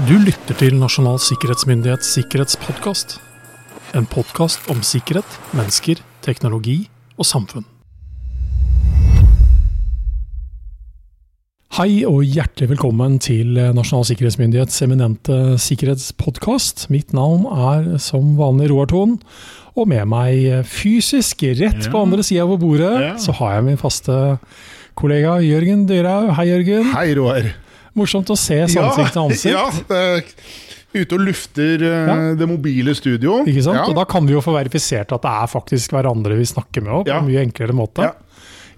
Du lytter til Nasjonal sikkerhetsmyndighets sikkerhetspodkast. En podkast om sikkerhet, mennesker, teknologi og samfunn. Hei og hjertelig velkommen til Nasjonal sikkerhetsmyndighets eminente sikkerhetspodkast. Mitt navn er som vanlig Roar Thon, og med meg fysisk rett på andre sida av bordet Ja. så har jeg min faste kollega Jørgen Dyrhaug. Hei, Jørgen. Hei, Roar. Morsomt å se ansikt til ansikt. Ja, det ute og lufter eh, Ja. det mobile studio. Ikke sant? Ja. Og da kan vi jo få verifisert at det er faktisk hverandre vi snakker med òg, på en mye enklere måte. Ja.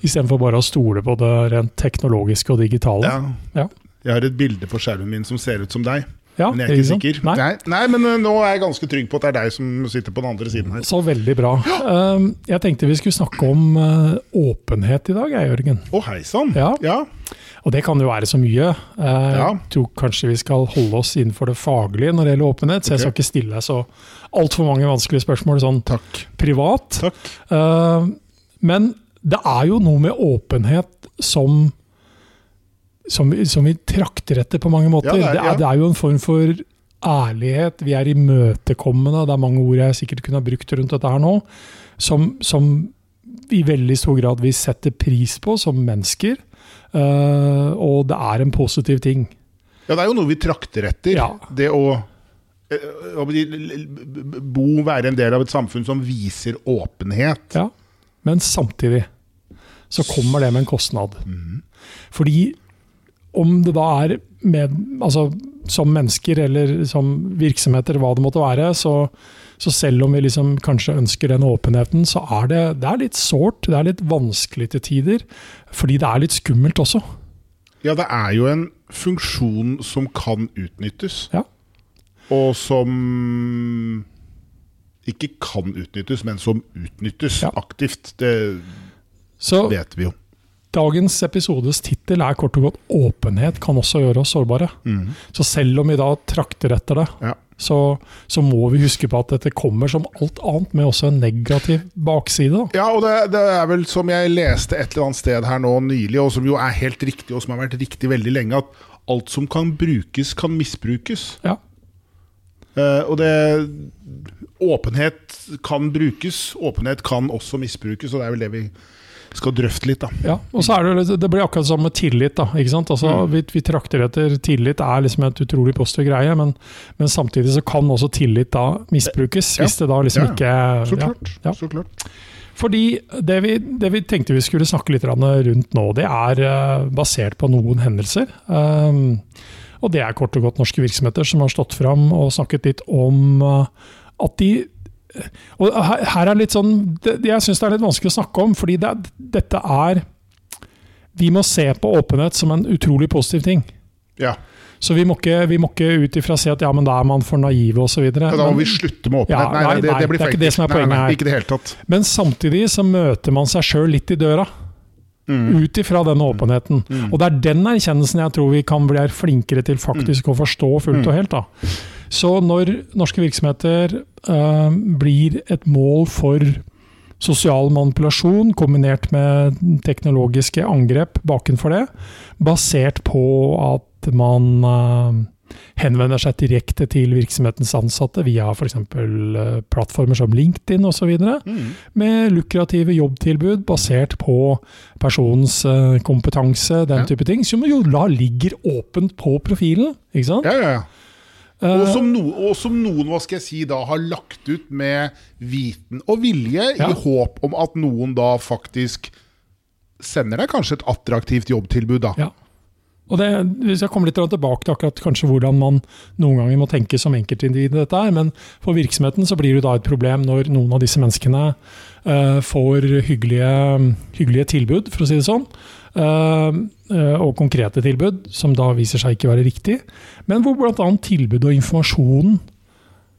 Istedenfor bare å stole på det rent teknologiske og digitale. Ja. Ja. Jeg har et bilde på skjermen min som ser ut som deg, Ja, men jeg er ikke liksom. sikker. Nei. Nei. Nei, men eh, nå er jeg ganske trygg på at det er deg som sitter på den andre siden her. Så veldig bra. Um, Jeg tenkte vi skulle snakke om uh, åpenhet i dag, jeg, Jørgen. Å, hei sann. Ja. ja. Og det kan jo være så mye. Ja. Jeg tror kanskje vi skal holde oss innenfor det faglige når det gjelder åpenhet, så jeg skal ikke stille deg så altfor mange vanskelige spørsmål sånn Takk. privat. Takk. Uh, men det er jo noe med åpenhet som som, vi- som vi trakter etter på mange måter. Ja, det er- det, er, det er jo en form for ærlighet. Vi er imøtekommende. Det er mange ord jeg sikkert kunne ha brukt rundt dette her nå, som, som i veldig stor grad vi setter pris på som mennesker. Uh, og det er en positiv ting. Ja, det er jo noe vi trakter etter. Ja. Det å eh, bo, være en del av et samfunn som viser åpenhet. Ja. Men samtidig så kommer det med en kostnad. Fordi om det da er med, altså, som mennesker eller som virksomheter, hva det måtte være, så, så selv om vi liksom kanskje ønsker den åpenheten, så er det, det er litt sårt, det er litt vanskelig til tider. Fordi det er litt skummelt også. Ja, det er jo en funksjon som kan utnyttes. Ja. Og som ikke kan utnyttes, men som utnyttes Ja. aktivt. Det Så vet vi jo. Dagens episodes tittel er kort og godt 'Åpenhet kan også gjøre oss sårbare'. Så selv om vi da trakter etter det, Ja. så, så må vi huske på at dette kommer som alt annet med også en negativ bakside. Da. Ja, og det, det er vel som jeg leste et eller annet sted her nå nylig, og som jo er helt riktig, og som har vært riktig veldig lenge, at alt som kan brukes, kan misbrukes. Ja. Uh, og det Åpenhet kan brukes, åpenhet kan også misbrukes, og det er vel det vi skal drøfte litt, da. Ja, og så er det, det blir akkurat som med tillit. da, ikke sant? Altså, vi, vi trakter etter tillit er liksom et utrolig positiv greie, men, men samtidig så kan også tillit da misbrukes. Ja. Hvis det da liksom Ja, ikke Så ja, klart. ja. Så klart. Fordi det vi, det vi tenkte vi skulle snakke litt rundt nå, det er eh, basert på noen hendelser. Um, og det er kort og godt norske virksomheter som har stått fram og snakket litt om eh, at de Og her, er litt sånn det, Jeg syns det er litt vanskelig å snakke om, fordi det, dette er Vi må se på åpenhet som en utrolig positiv ting. Ja. Så vi må ikke, vi må ikke ut ifra si at ja, men da er man for naive osv. Ja, da må vi slutte med åpenhet. Ja, nei, nei, det, nei, det blir det er ikke det som er poenget her. Ikke det hele tatt. Men samtidig så møter man seg sjøl litt i døra. Mm. Ut ifra den åpenheten. Og det er den erkjennelsen jeg tror vi kan bli flinkere til faktisk å forstå fullt og helt. da. Så når norske virksomheter eh, blir et mål for sosial manipulasjon kombinert med teknologiske angrep bakenfor det, basert på at man eh, henvender seg direkte til virksomhetens ansatte via f.eks. Uh, plattformer som LinkedIn osv Mm. med lukrative jobbtilbud basert på personens eh, kompetanse, den Ja. type ting, som jo da ligger åpent på profilen. ikke sant? Ja, ja, ja. Og Eh, som, no, og som noen hva skal jeg si, da har lagt ut med viten og vilje, Ja. i håp om at noen da faktisk sender deg kanskje et attraktivt jobbtilbud. da. Ja. Og det, Hvis jeg kommer litt tilbake til akkurat kanskje hvordan man noen ganger må tenke som enkeltindivid dette, er, men for virksomheten så blir det da et problem når noen av disse menneskene uh, får hyggelige, hyggelige tilbud, for å si det sånn. Eh, eh, og konkrete tilbud, som da viser seg ikke være riktig. Men hvor bl.a. tilbud og informasjon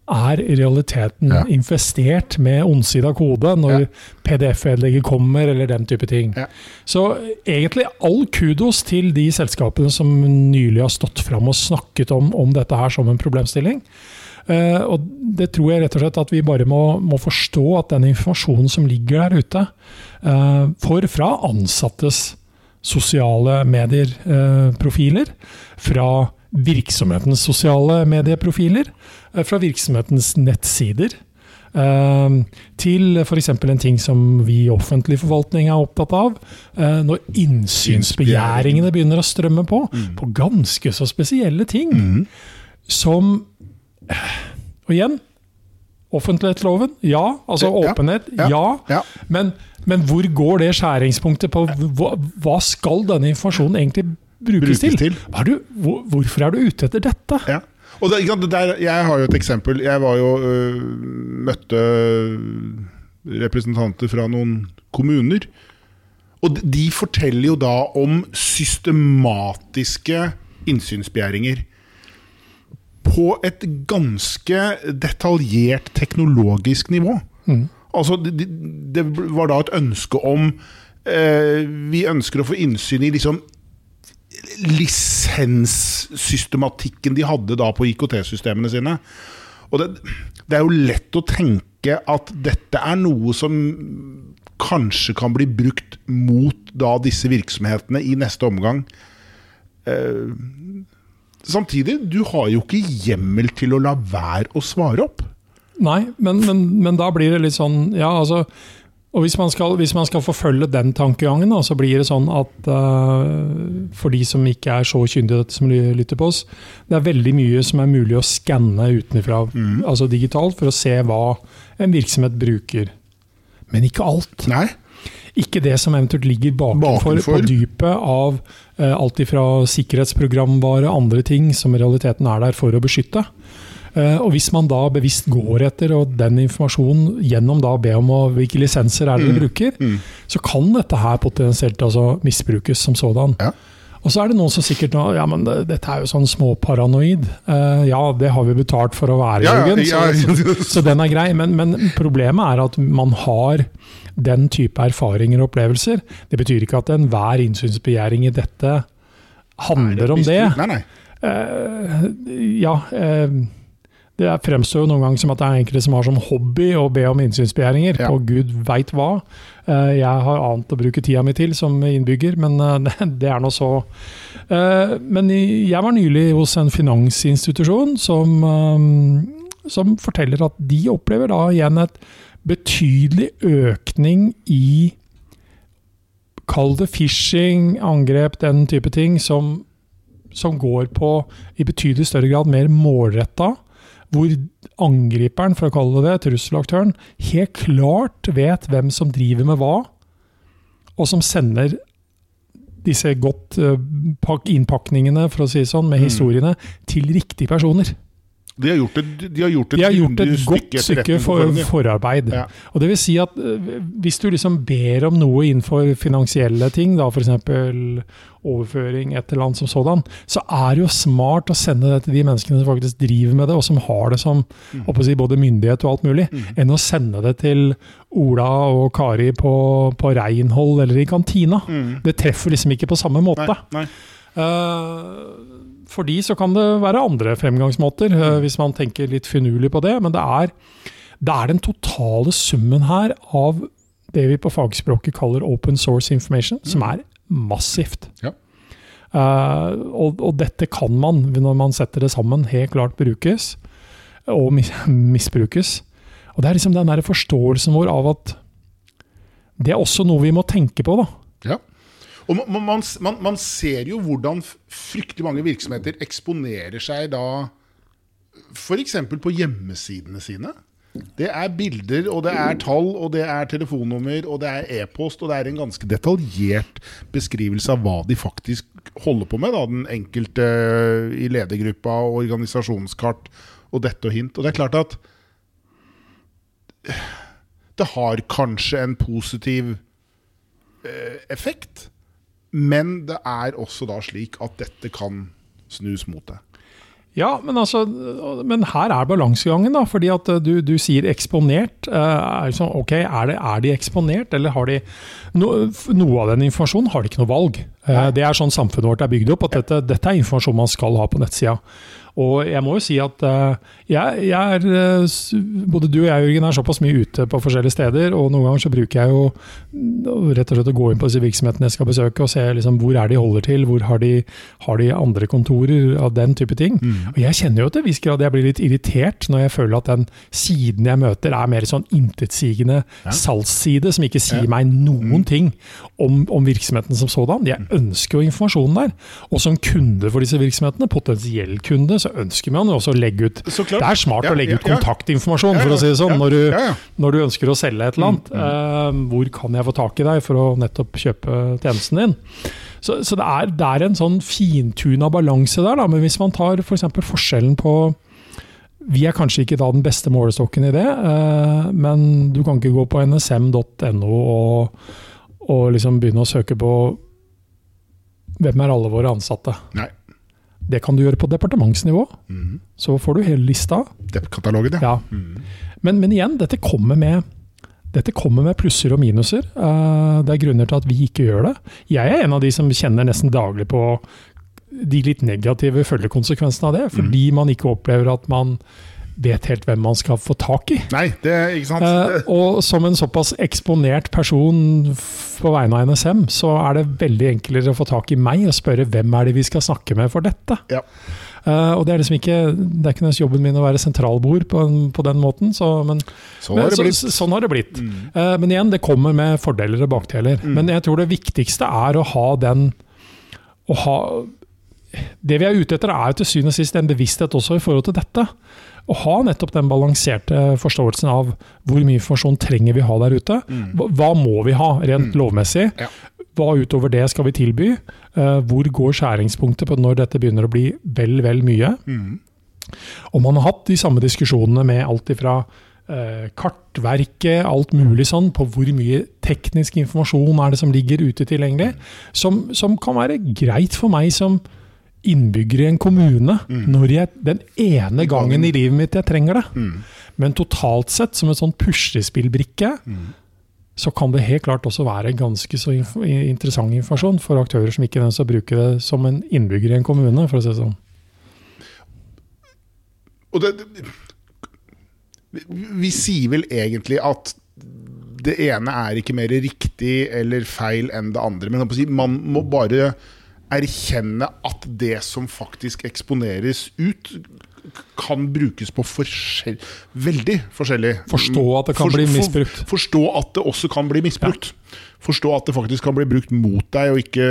er i realiteten Ja. infestert med ondsida kode når Ja. PDF-vedlegget kommer, eller den type ting. Ja. Så egentlig all kudos til de selskapene som nylig har stått fram og snakket om, om dette her som en problemstilling. Uh, og det tror jeg rett og slett at vi bare må, må forstå at den informasjonen som ligger der ute, uh, for fra ansattes sosiale medier-profiler, fra virksomhetens sosiale medieprofiler, eh, fra virksomhetens nettsider. eh, Til f.eks. en ting som vi i offentlig forvaltning er opptatt av. eh, Når innsynsbegjæringene begynner å strømme på, på ganske så spesielle ting. Mm. Som Og igjen, offentlighetsloven, ja. Altså Ja, åpenhet, ja, ja. ja. Men, men hvor går det skjæringspunktet på hva, hva skal denne informasjonen egentlig brukes, Brukes til? til. Er du, hvor, hvorfor er du ute etter dette? Ja. Og det, det der, jeg har jo et eksempel. Jeg var jo øh, møtte representanter fra noen kommuner. Og de- de forteller jo da om systematiske innsynsbegjæringer. På et ganske detaljert teknologisk nivå. Altså, det, det- det var da et ønske om eh, Vi ønsker å få innsyn i liksom lisenssystematikken de hadde da på IKT-systemene sine. Og det, det er jo lett å tenke at dette er noe som kanskje kan bli brukt mot da disse virksomhetene i neste omgang. Eh, samtidig, du har jo ikke hjemmel til å la være å svare opp. Nei, men, men, men da blir det litt sånn Ja, altså og hvis man, skal, hvis man skal forfølge den tankegangen, da, så blir det sånn at uh, for de som ikke er så kyndige som lytter på oss, det er veldig mye som er mulig å skanne utenfra, altså digitalt, for å se hva en virksomhet bruker. Men ikke alt. Nei. Ikke det som eventuelt ligger bakenfor, Bakenfor. på dypet av eh, alt ifra sikkerhetsprogramvare, andre ting som i realiteten er der for å beskytte. Eh, og hvis man da bevisst går etter og den informasjonen gjennom da be om å, hvilke lisenser er det dere bruker, Mm. så kan dette her potensielt altså misbrukes som sådan. Ja. Og så er det noen som sikkert nå, ja, men det- dette er jo sånn småparanoid. Uh, ja, det har vi betalt for å være, Ja, ja, Jørgen. ja, så, så, så den er grei. Men, men problemet er at man har den type erfaringer og opplevelser. Det betyr ikke at enhver innsynsbegjæring i dette handler om det. Nei, nei. Uh, ja, Uh, det fremstår jo noen ganger som at det er enkelte som har som hobby å be om innsynsbegjæringer, Ja. på gud veit hva. Eh, jeg har annet å bruke tida mi til som innbygger, men eh, det er nå så. Eh, men jeg var nylig hos en finansinstitusjon som, som forteller at de opplever da igjen et betydelig økning i Kall det phishing, angrep, den type ting, som, som går på i betydelig større grad mer målretta. Hvor angriperen, for å kalle det det, trusselaktøren, helt klart vet hvem som driver med hva, og som sender disse godt eh, innpakningene, for å si det sånn, med Mm. historiene, til riktige personer. De har gjort et, de har gjort et, har gjort et godt stykke for, forarbeid. Ja. Og det vil si at eh, hvis du liksom ber om noe innenfor finansielle ting, da f.eks. overføring et eller annet som sådan, så er det jo smart å sende det til de menneskene som faktisk driver med det, og som har det som Mm. si, både myndighet og alt mulig, enn å sende det til Ola og Kari på, på Reinhold eller i kantina. Mm. Det treffer liksom ikke på samme måte. Nei, nei. Eh, For de så kan det være andre fremgangsmåter, eh, hvis man tenker litt finurlig på det. Men det er, det er den totale summen her av det vi på fagspråket kaller open source information, som er massivt. Ja. Uh, og, og dette kan man, når man setter det sammen, helt klart brukes. Og mis misbrukes. Og det er liksom den der forståelsen vår av at det er også noe vi må tenke på, da. Ja. Og man, man, man, ser jo hvordan fryktelig mange virksomheter eksponerer seg da f.eks. på hjemmesidene sine. Det er bilder, og det er tall, og det er telefonnummer, og det er e-post, og det er en ganske detaljert beskrivelse av hva de faktisk holder på med. Da, den enkelte i ledergruppa, og organisasjonskart og dette og hint. Og det er klart at det har kanskje en positiv eh, effekt, men det er også da slik at dette kan snus mot det. Ja, men, altså, men her er balansegangen, da. Fordi at eh, du, du sier eksponert. Eh, Er, liksom, okay, er, det, er de eksponert, eller har de no, Noe av den informasjonen har de ikke noe valg. Eh, Det er sånn samfunnet vårt er bygd opp, at dette, dette er informasjon man skal ha på nettsida. Og jeg må jo si at eh, jeg, jeg er eh, Både du og jeg, Jørgen, er såpass mye ute på forskjellige steder, og noen ganger så bruker jeg jo mm, rett og slett å gå inn på disse virksomhetene jeg skal besøke, og se liksom hvor er de holder til, hvor har de, har de andre kontorer av den type ting. Og jeg kjenner jo til en viss grad jeg blir litt irritert når jeg føler at den siden jeg møter er mer sånn intetsigende salgsside, som ikke sier Ja. meg noen ting om, om virksomheten som sådan. Jeg ønsker jo informasjonen der. Og som kunde for disse virksomhetene, potensiell kunde, så ønsker man jo også å legge ut. Det er smart Ja, å legge ut kontaktinformasjon, for å si det sånn, når, du, når du ønsker å selge et eller annet. Eh, hvor kan jeg få tak i deg for å nettopp kjøpe tjenesten din? Så, så det, er, det er en sånn fintuna balanse der, da. Men hvis man tar f.eks. For forskjellen på Vi er kanskje ikke da den beste målestokken i det, eh, men du kan ikke gå på nsm.no og, og liksom begynne å søke på hvem er alle våre ansatte. Nei. Det kan du gjøre på departementsnivå. Mm. Så får du hele lista. Depp-katalogen, ja. Ja. Men, men igjen, dette kommer med dette kommer med plusser og minuser. Eh, det er grunner til at vi ikke gjør det. Jeg er en av de som kjenner nesten daglig på de litt negative følgekonsekvensene av det, fordi man ikke opplever at man vet helt hvem man skal få tak i. Nei, det er ikke sant? Eh, og som en såpass eksponert person på vegne av NSM, så er det veldig enklere å få tak i meg og spørre hvem er det vi skal snakke med for dette. Ja. Eh, og det er liksom ikke det er ikke nødvendigvis jobben min å være sentralbord på, en, på den måten, så, men, Så har det men, så, sånn har det blitt. Mm. Eh, men igjen, det kommer med fordeler og bakdeler. Men jeg tror det viktigste er å ha den å ha, Det vi er ute etter, er jo til syvende og sist en bevissthet også i forhold til dette. Å ha nettopp den balanserte forståelsen av hvor mye informasjon trenger vi ha der ute. Hva, hva må vi ha rent lovmessig? Ja. Hva utover det skal vi tilby? Eh, hvor går skjæringspunktet på når dette begynner å bli vel, vel mye? Mm. Og man har hatt de samme diskusjonene med alt ifra eh, kartverket, alt mulig sånn, på hvor mye teknisk informasjon er det som ligger ute tilgjengelig, som, som kan være greit for meg som innbygger i en kommune, når jeg, den ene gangen i livet mitt jeg trenger det. Mm. Men totalt sett, som en sånn puslespillbrikke, så kan det helt klart også være ganske så inf interessant informasjon for aktører som ikke ønsker å bruke det som en innbygger i en kommune, for å si det sånn. Og det, det vi, vi sier vel egentlig at det ene er ikke mer riktig eller feil enn det andre. Men man må bare erkjenne at det som faktisk eksponeres ut, kan brukes på forskjell, veldig forskjellig Forstå at det kan bli misbrukt. forstå at det også kan bli misbrukt. Forstå at det faktisk kan bli brukt mot deg, og ikke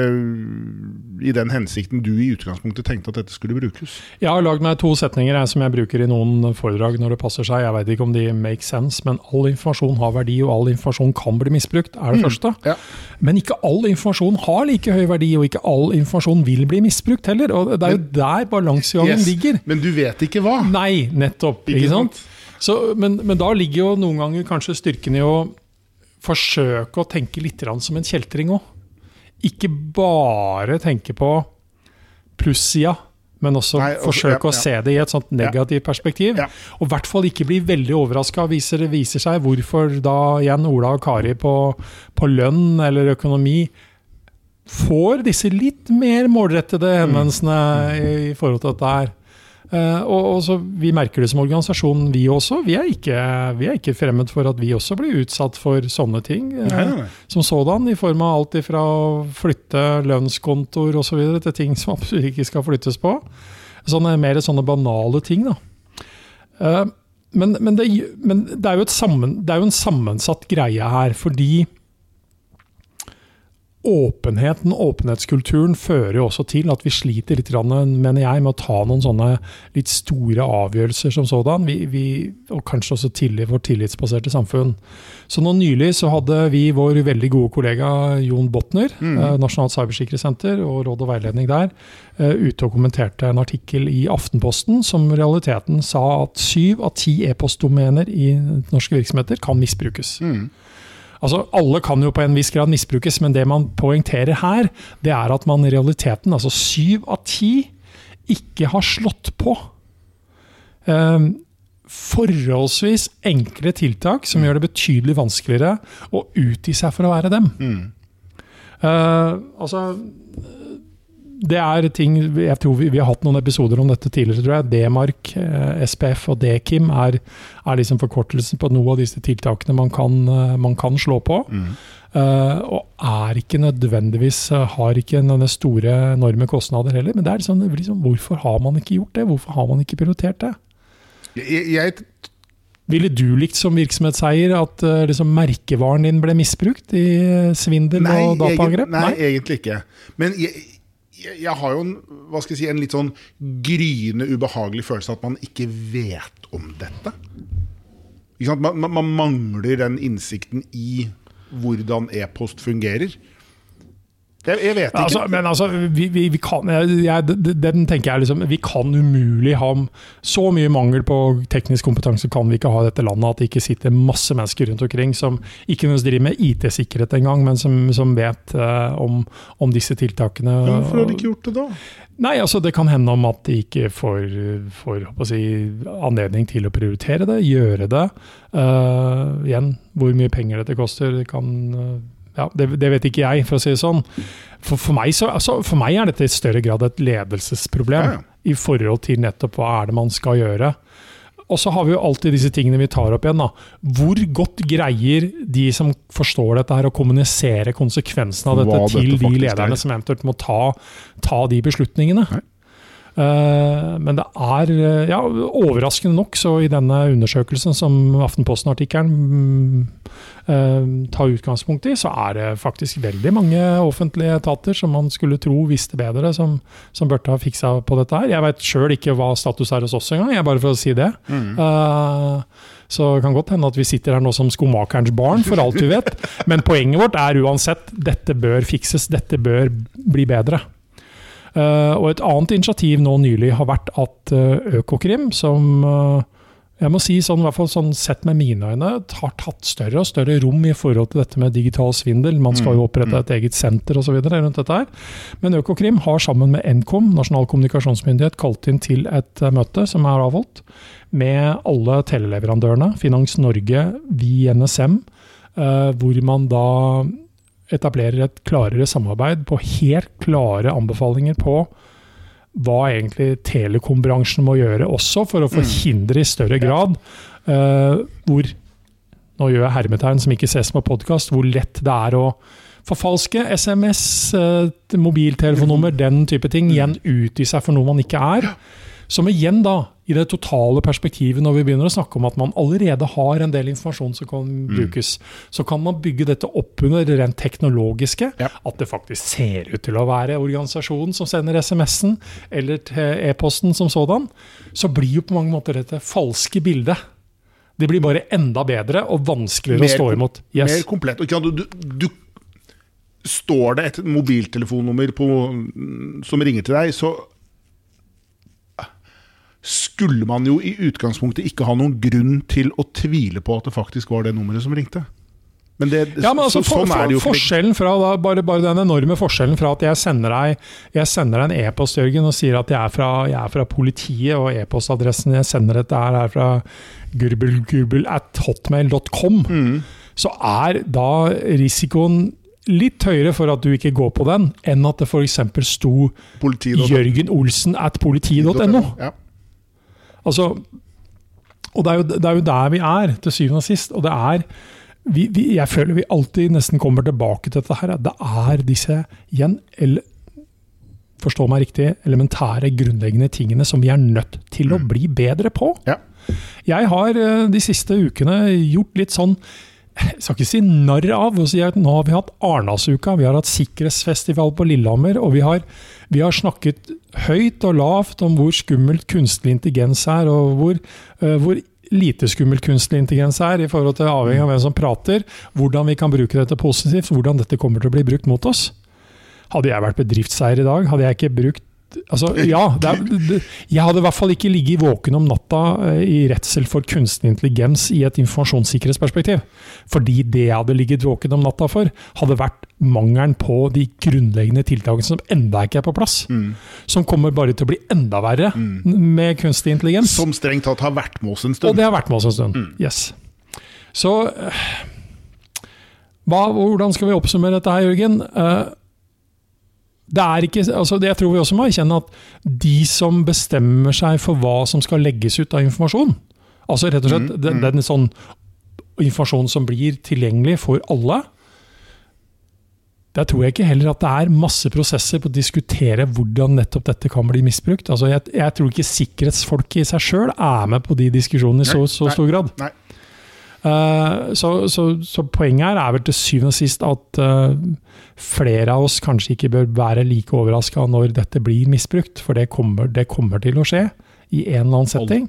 i den hensikten du i utgangspunktet tenkte at dette skulle brukes. Jeg har lagd meg to setninger jeg, som jeg bruker i noen foredrag når det passer seg. Jeg vet ikke om de make sense, men all informasjon har verdi, og all informasjon kan bli misbrukt, er det første. Ja. Men ikke all informasjon har like høy verdi, og ikke all informasjon vil bli misbrukt heller. Og det er jo der balansegangen Yes, ligger. Men du vet ikke hva. Nei, nettopp. Ikke Ikke, sant? sant? Så, men, men da ligger jo noen ganger kanskje styrken i å forsøke å tenke litt som en kjeltring òg. Ikke bare tenke på plussida, men også Nei, også- forsøke ja, å se det i et sånt negativt perspektiv. Ja. Og i hvert fall ikke bli veldig overraska viser det viser seg hvorfor da igjen Ola og Kari på, på lønn eller økonomi får disse litt mer målrettede henvendelsene i, i forhold til dette her. Eh, og, og så Vi merker det som organisasjon, vi også. Vi er, ikke, vi er ikke fremmed for at vi også blir utsatt for sånne ting. eh, Nei, nei. Som sådan, i form av alt ifra å flytte lønnskontoer osv. til ting som absolutt ikke skal flyttes på. Sånne, mer sånne banale ting, da. Eh, men, men, det, men det, er sammen, det er jo en sammensatt greie her, fordi åpenheten, åpenhetskulturen, fører jo også til at vi sliter litt, mener jeg, med å ta noen sånne litt store avgjørelser som sådan. Vi, vi, og kanskje også tillit, vårt tillitsbaserte samfunn. Så nå nylig så hadde vi vår veldig gode kollega Jon Botner, eh, Nasjonalt cybersikkerhetssenter og råd og veiledning der, eh, ute og kommenterte en artikkel i Aftenposten som i realiteten sa at syv av ti e-postdomener i norske virksomheter kan misbrukes. Altså, Alle kan jo på en viss grad misbrukes, men det man poengterer her, det er at man i realiteten, altså syv av ti, ikke har slått på. Um, forholdsvis enkle tiltak som gjør det betydelig vanskeligere å utgi seg for å være dem. Uh, altså det er ting jeg tror vi, vi, har hatt noen episoder om dette tidligere, tror jeg. D-mark, eh, SPF og D-Kim er, er, liksom forkortelsen på noen av disse tiltakene man kan, eh, man kan slå på. Mm. Uh, og er ikke nødvendigvis Har ikke denne store, enorme kostnader heller. Men det er liksom, liksom, hvorfor har man ikke gjort det? Hvorfor har man ikke prioritert det? Jeg, jeg ville du likt som virksomhetseier at uh, liksom, merkevaren din ble misbrukt i svindel nei, og dataangrep? Nei, nei, egentlig ikke. Men jeg, jeg har jo en, si, en litt sånn gryende ubehagelig følelse at man ikke vet om dette. Man, man, mangler den innsikten i hvordan e-post fungerer. Jeg, jeg, vet ikke. Altså, men altså, vi, vi, vi kan, jeg, den tenker jeg liksom, Vi kan umulig ha så mye mangel på teknisk kompetanse kan vi ikke ha i dette landet at det ikke sitter masse mennesker rundt omkring som ikke nødvendigvis driver med IT-sikkerhet engang, men som, som vet uh, om, om, disse tiltakene. Men hvorfor har de ikke gjort det da? Nei, altså Det kan hende om at de ikke får, får si, anledning til å prioritere det, gjøre det. Uh, igjen, hvor mye penger dette koster, det kan uh, ja, det, det, vet ikke jeg, for å si det sånn. For, for, meg, så, altså, for meg, er dette i større grad et ledelsesproblem ja, i forhold til nettopp hva er det man skal gjøre. Og så har vi jo alltid disse tingene vi tar opp igjen. da. Hvor godt greier de som forstår dette her, å kommunisere konsekvensene av dette hva til dette de lederne er. som eventuelt må ta, ta de beslutningene? Nei. Uh, men det er uh, ja, overraskende nok, så i denne undersøkelsen som Aftenposten-artikkelen um, uh, tar utgangspunkt i, så er det faktisk veldig mange offentlige etater som man skulle tro visste bedre, som, som burde ha fiksa på dette her. Jeg veit sjøl ikke hva status er hos oss engang, bare for å si det. Mm. så det kan godt hende at vi sitter her nå som skomakerens barn, for alt vi vet. Men poenget vårt er uansett dette bør fikses, dette bør bli bedre. Uh, og et annet initiativ nå nylig har vært at uh, Økokrim, som uh, jeg må si sånn, i hvert fall sånn sett med mine øyne, har tatt større og større rom i forhold til dette med digital svindel. Man skal jo mm, opprette mm. et eget senter osv. rundt dette her. Men Økokrim har sammen med Nkom, Nasjonal kommunikasjonsmyndighet, kalt inn til et møte som er avholdt, med alle teleleverandørene, Finans Norge, vi NSM, hvor man da etablerer et klarere samarbeid på helt klare anbefalinger på hva egentlig telekombransjen må gjøre også, for å mm. forhindre i større grad uh, hvor Nå gjør jeg hermetegn som ikke ses på podkast, hvor lett det er å forfalske SMS, uh, mobiltelefonnummer, mm. den type ting. Igjen utgi seg for noe man ikke er. Som igjen, da, i det totale perspektivet, når vi begynner å snakke om at man allerede har en del informasjon som kan mm. brukes, så kan man bygge dette opp under det rent teknologiske. Ja. At det faktisk ser ut til å være organisasjonen som sender SMS-en, eller e-posten som sådan. Så blir jo på mange måter dette falske bildet det blir bare enda bedre og vanskeligere mer, å stå imot. Yes. Mer komplett. Du, du, du, står det et mobiltelefonnummer på, som ringer til deg, så skulle man jo i utgangspunktet ikke ha noen grunn til å tvile på at det faktisk var det nummeret som ringte. Men det, ja, men altså, så, sånn for, for, forskjellen fra, da, bare, bare, den enorme forskjellen fra at jeg sender deg, jeg sender deg en e-post Jørgen, og sier at jeg er fra, jeg er fra politiet, og e-postadressen jeg sender dette her er fra gurbelgurbel at hotmail.com, mm. så er da risikoen litt høyere for at du ikke går på den, enn at det f.eks. sto Jørgen Olsen at politi.no. Ja. Altså, og det er, jo, det er, jo, der vi er, til syvende og sist. Og det er vi, vi, Jeg føler vi alltid nesten kommer tilbake til dette her. Det er disse igjen, eller, forstå meg riktig, elementære, grunnleggende tingene som vi er nødt til å mm. bli bedre på. Ja. Jeg har eh, de siste ukene gjort litt sånn jeg skal ikke si narr av å si at nå har vi hatt Arnasuka, vi har hatt sikkerhetsfestival på Lillehammer, og vi har, vi har, snakket høyt og lavt om hvor skummelt kunstig intelligens er, og hvor, uh, hvor lite skummelt kunstig intelligens er, i forhold til avhengig av hvem som prater, hvordan vi kan bruke dette positivt, hvordan dette kommer til å bli brukt mot oss. Hadde jeg vært bedriftseier i dag, hadde jeg ikke brukt Altså, ja, er, jeg hadde i hvert fall ikke ligget våken om natta eh, i redsel for kunstig intelligens i et informasjonssikkerhetsperspektiv. Fordi det jeg hadde ligget våken om natta for, hadde vært mangelen på de grunnleggende tiltakene som enda ikke er på plass. Mm. Som kommer bare til å bli enda verre mm. med kunstig intelligens. Som strengt tatt har vært med oss en stund. Og det har vært med oss en stund, mm. yes. Så hva, hvordan skal vi oppsummere dette her, Jørgen? Uh, ikke, altså det jeg tror vi også må erkjenne at de som bestemmer seg for hva som skal legges ut av informasjon, altså rett og slett Mm, den, mm. den sånn informasjon som blir tilgjengelig for alle, der tror jeg ikke heller at det er masse prosesser på å diskutere hvordan nettopp dette kan bli misbrukt. Altså jeg, jeg tror ikke sikkerhetsfolk i seg sjøl er med på de diskusjonene i så, så stor grad. nei. Eh, så, så, så poenget her er vel til syvende og sist at eh, flere av oss kanskje ikke bør være like overraska når dette blir misbrukt, for det kommer, det kommer til å skje i en eller annen setting.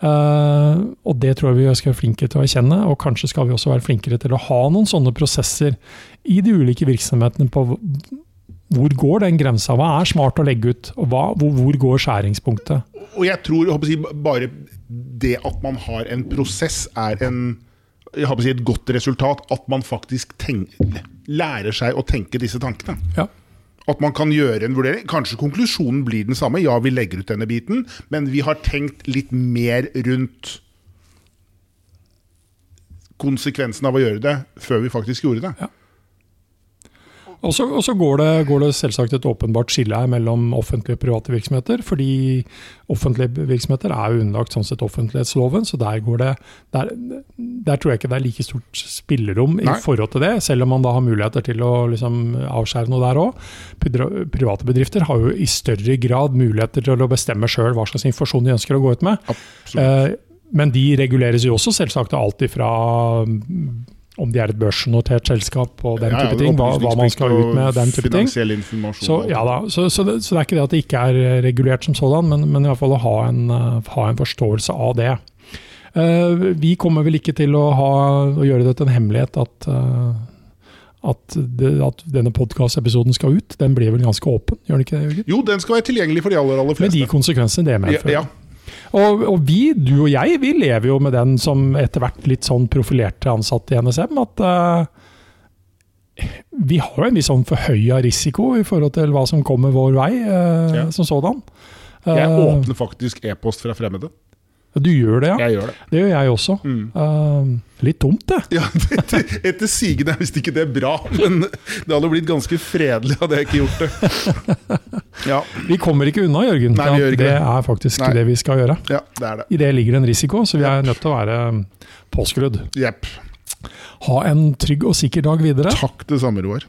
Eh, og det tror jeg vi skal være flinke til å erkjenne, og kanskje skal vi også være flinkere til å ha noen sånne prosesser i de ulike virksomhetene på hvor går den grensa? Hva er smart å legge ut? og hva, hvor, hvor går skjæringspunktet? Og jeg tror jeg håper å si, bare det at man har en prosess, er en si, et godt resultat. At man faktisk tenker, lærer seg å tenke disse tankene. Ja. At man kan gjøre en vurdering. Kanskje konklusjonen blir den samme. Ja, vi legger ut denne biten, men vi har tenkt litt mer rundt konsekvensen av å gjøre det, før vi faktisk gjorde det. Ja. Og så, og så går, det, går det selvsagt et åpenbart skille her mellom offentlige og private virksomheter. Fordi offentlige virksomheter er jo underlagt sånn sett offentlighetsloven, så der, går det, der, der tror jeg ikke det er like stort spillerom i Nei. forhold til det, selv om man da har muligheter til å liksom, avskjære noe der òg. Private bedrifter har jo i større grad muligheter til å bestemme sjøl hva slags informasjon de ønsker å gå ut med. Absolutt. Eh, men de reguleres jo også selvsagt av alt ifra mm, om de er et børsnotert selskap og den Ja, ja, type ting, hva, hva man skal ut med, den type ting. Så, ja da, så, så, det, så det er ikke det at det ikke er eh, regulert som sådan, men, men i hvert fall å ha en, eh, ha en forståelse av det. Uh, vi kommer vel ikke til å, ha, å gjøre det til en hemmelighet at, uh, at, det, at denne podkastepisoden skal ut. Den blir vel ganske åpen, gjør den ikke det? Jørgen? Jo, den skal være tilgjengelig for de aller, aller Med de fleste. konsekvensene det Ja, medfører. ja. Og, og vi, du og jeg, vi lever jo med den som etter hvert litt sånn profilerte ansatte i NSM, at uh, vi har jo en viss sånn forhøya risiko i forhold til hva som kommer vår vei uh, Ja. som sådan. Jeg Eh, åpner faktisk e-post fra fremmede. Du gjør det, ja? Jeg gjør det. Det gjør jeg også. Mm. Uh, litt tomt, det. Ja, etter, etter sigende er visst ikke det bra, men det hadde blitt ganske fredelig hadde jeg ikke gjort det. Ja, Vi kommer ikke unna, Jørgen. Nei, vi gjør ikke det det. er faktisk Nei. det vi skal gjøre. ja det er det. I det ligger en risiko, så vi er nødt til å være påskrudd. Yep. Ha en trygg og sikker dag videre. Takk det samme, Roar.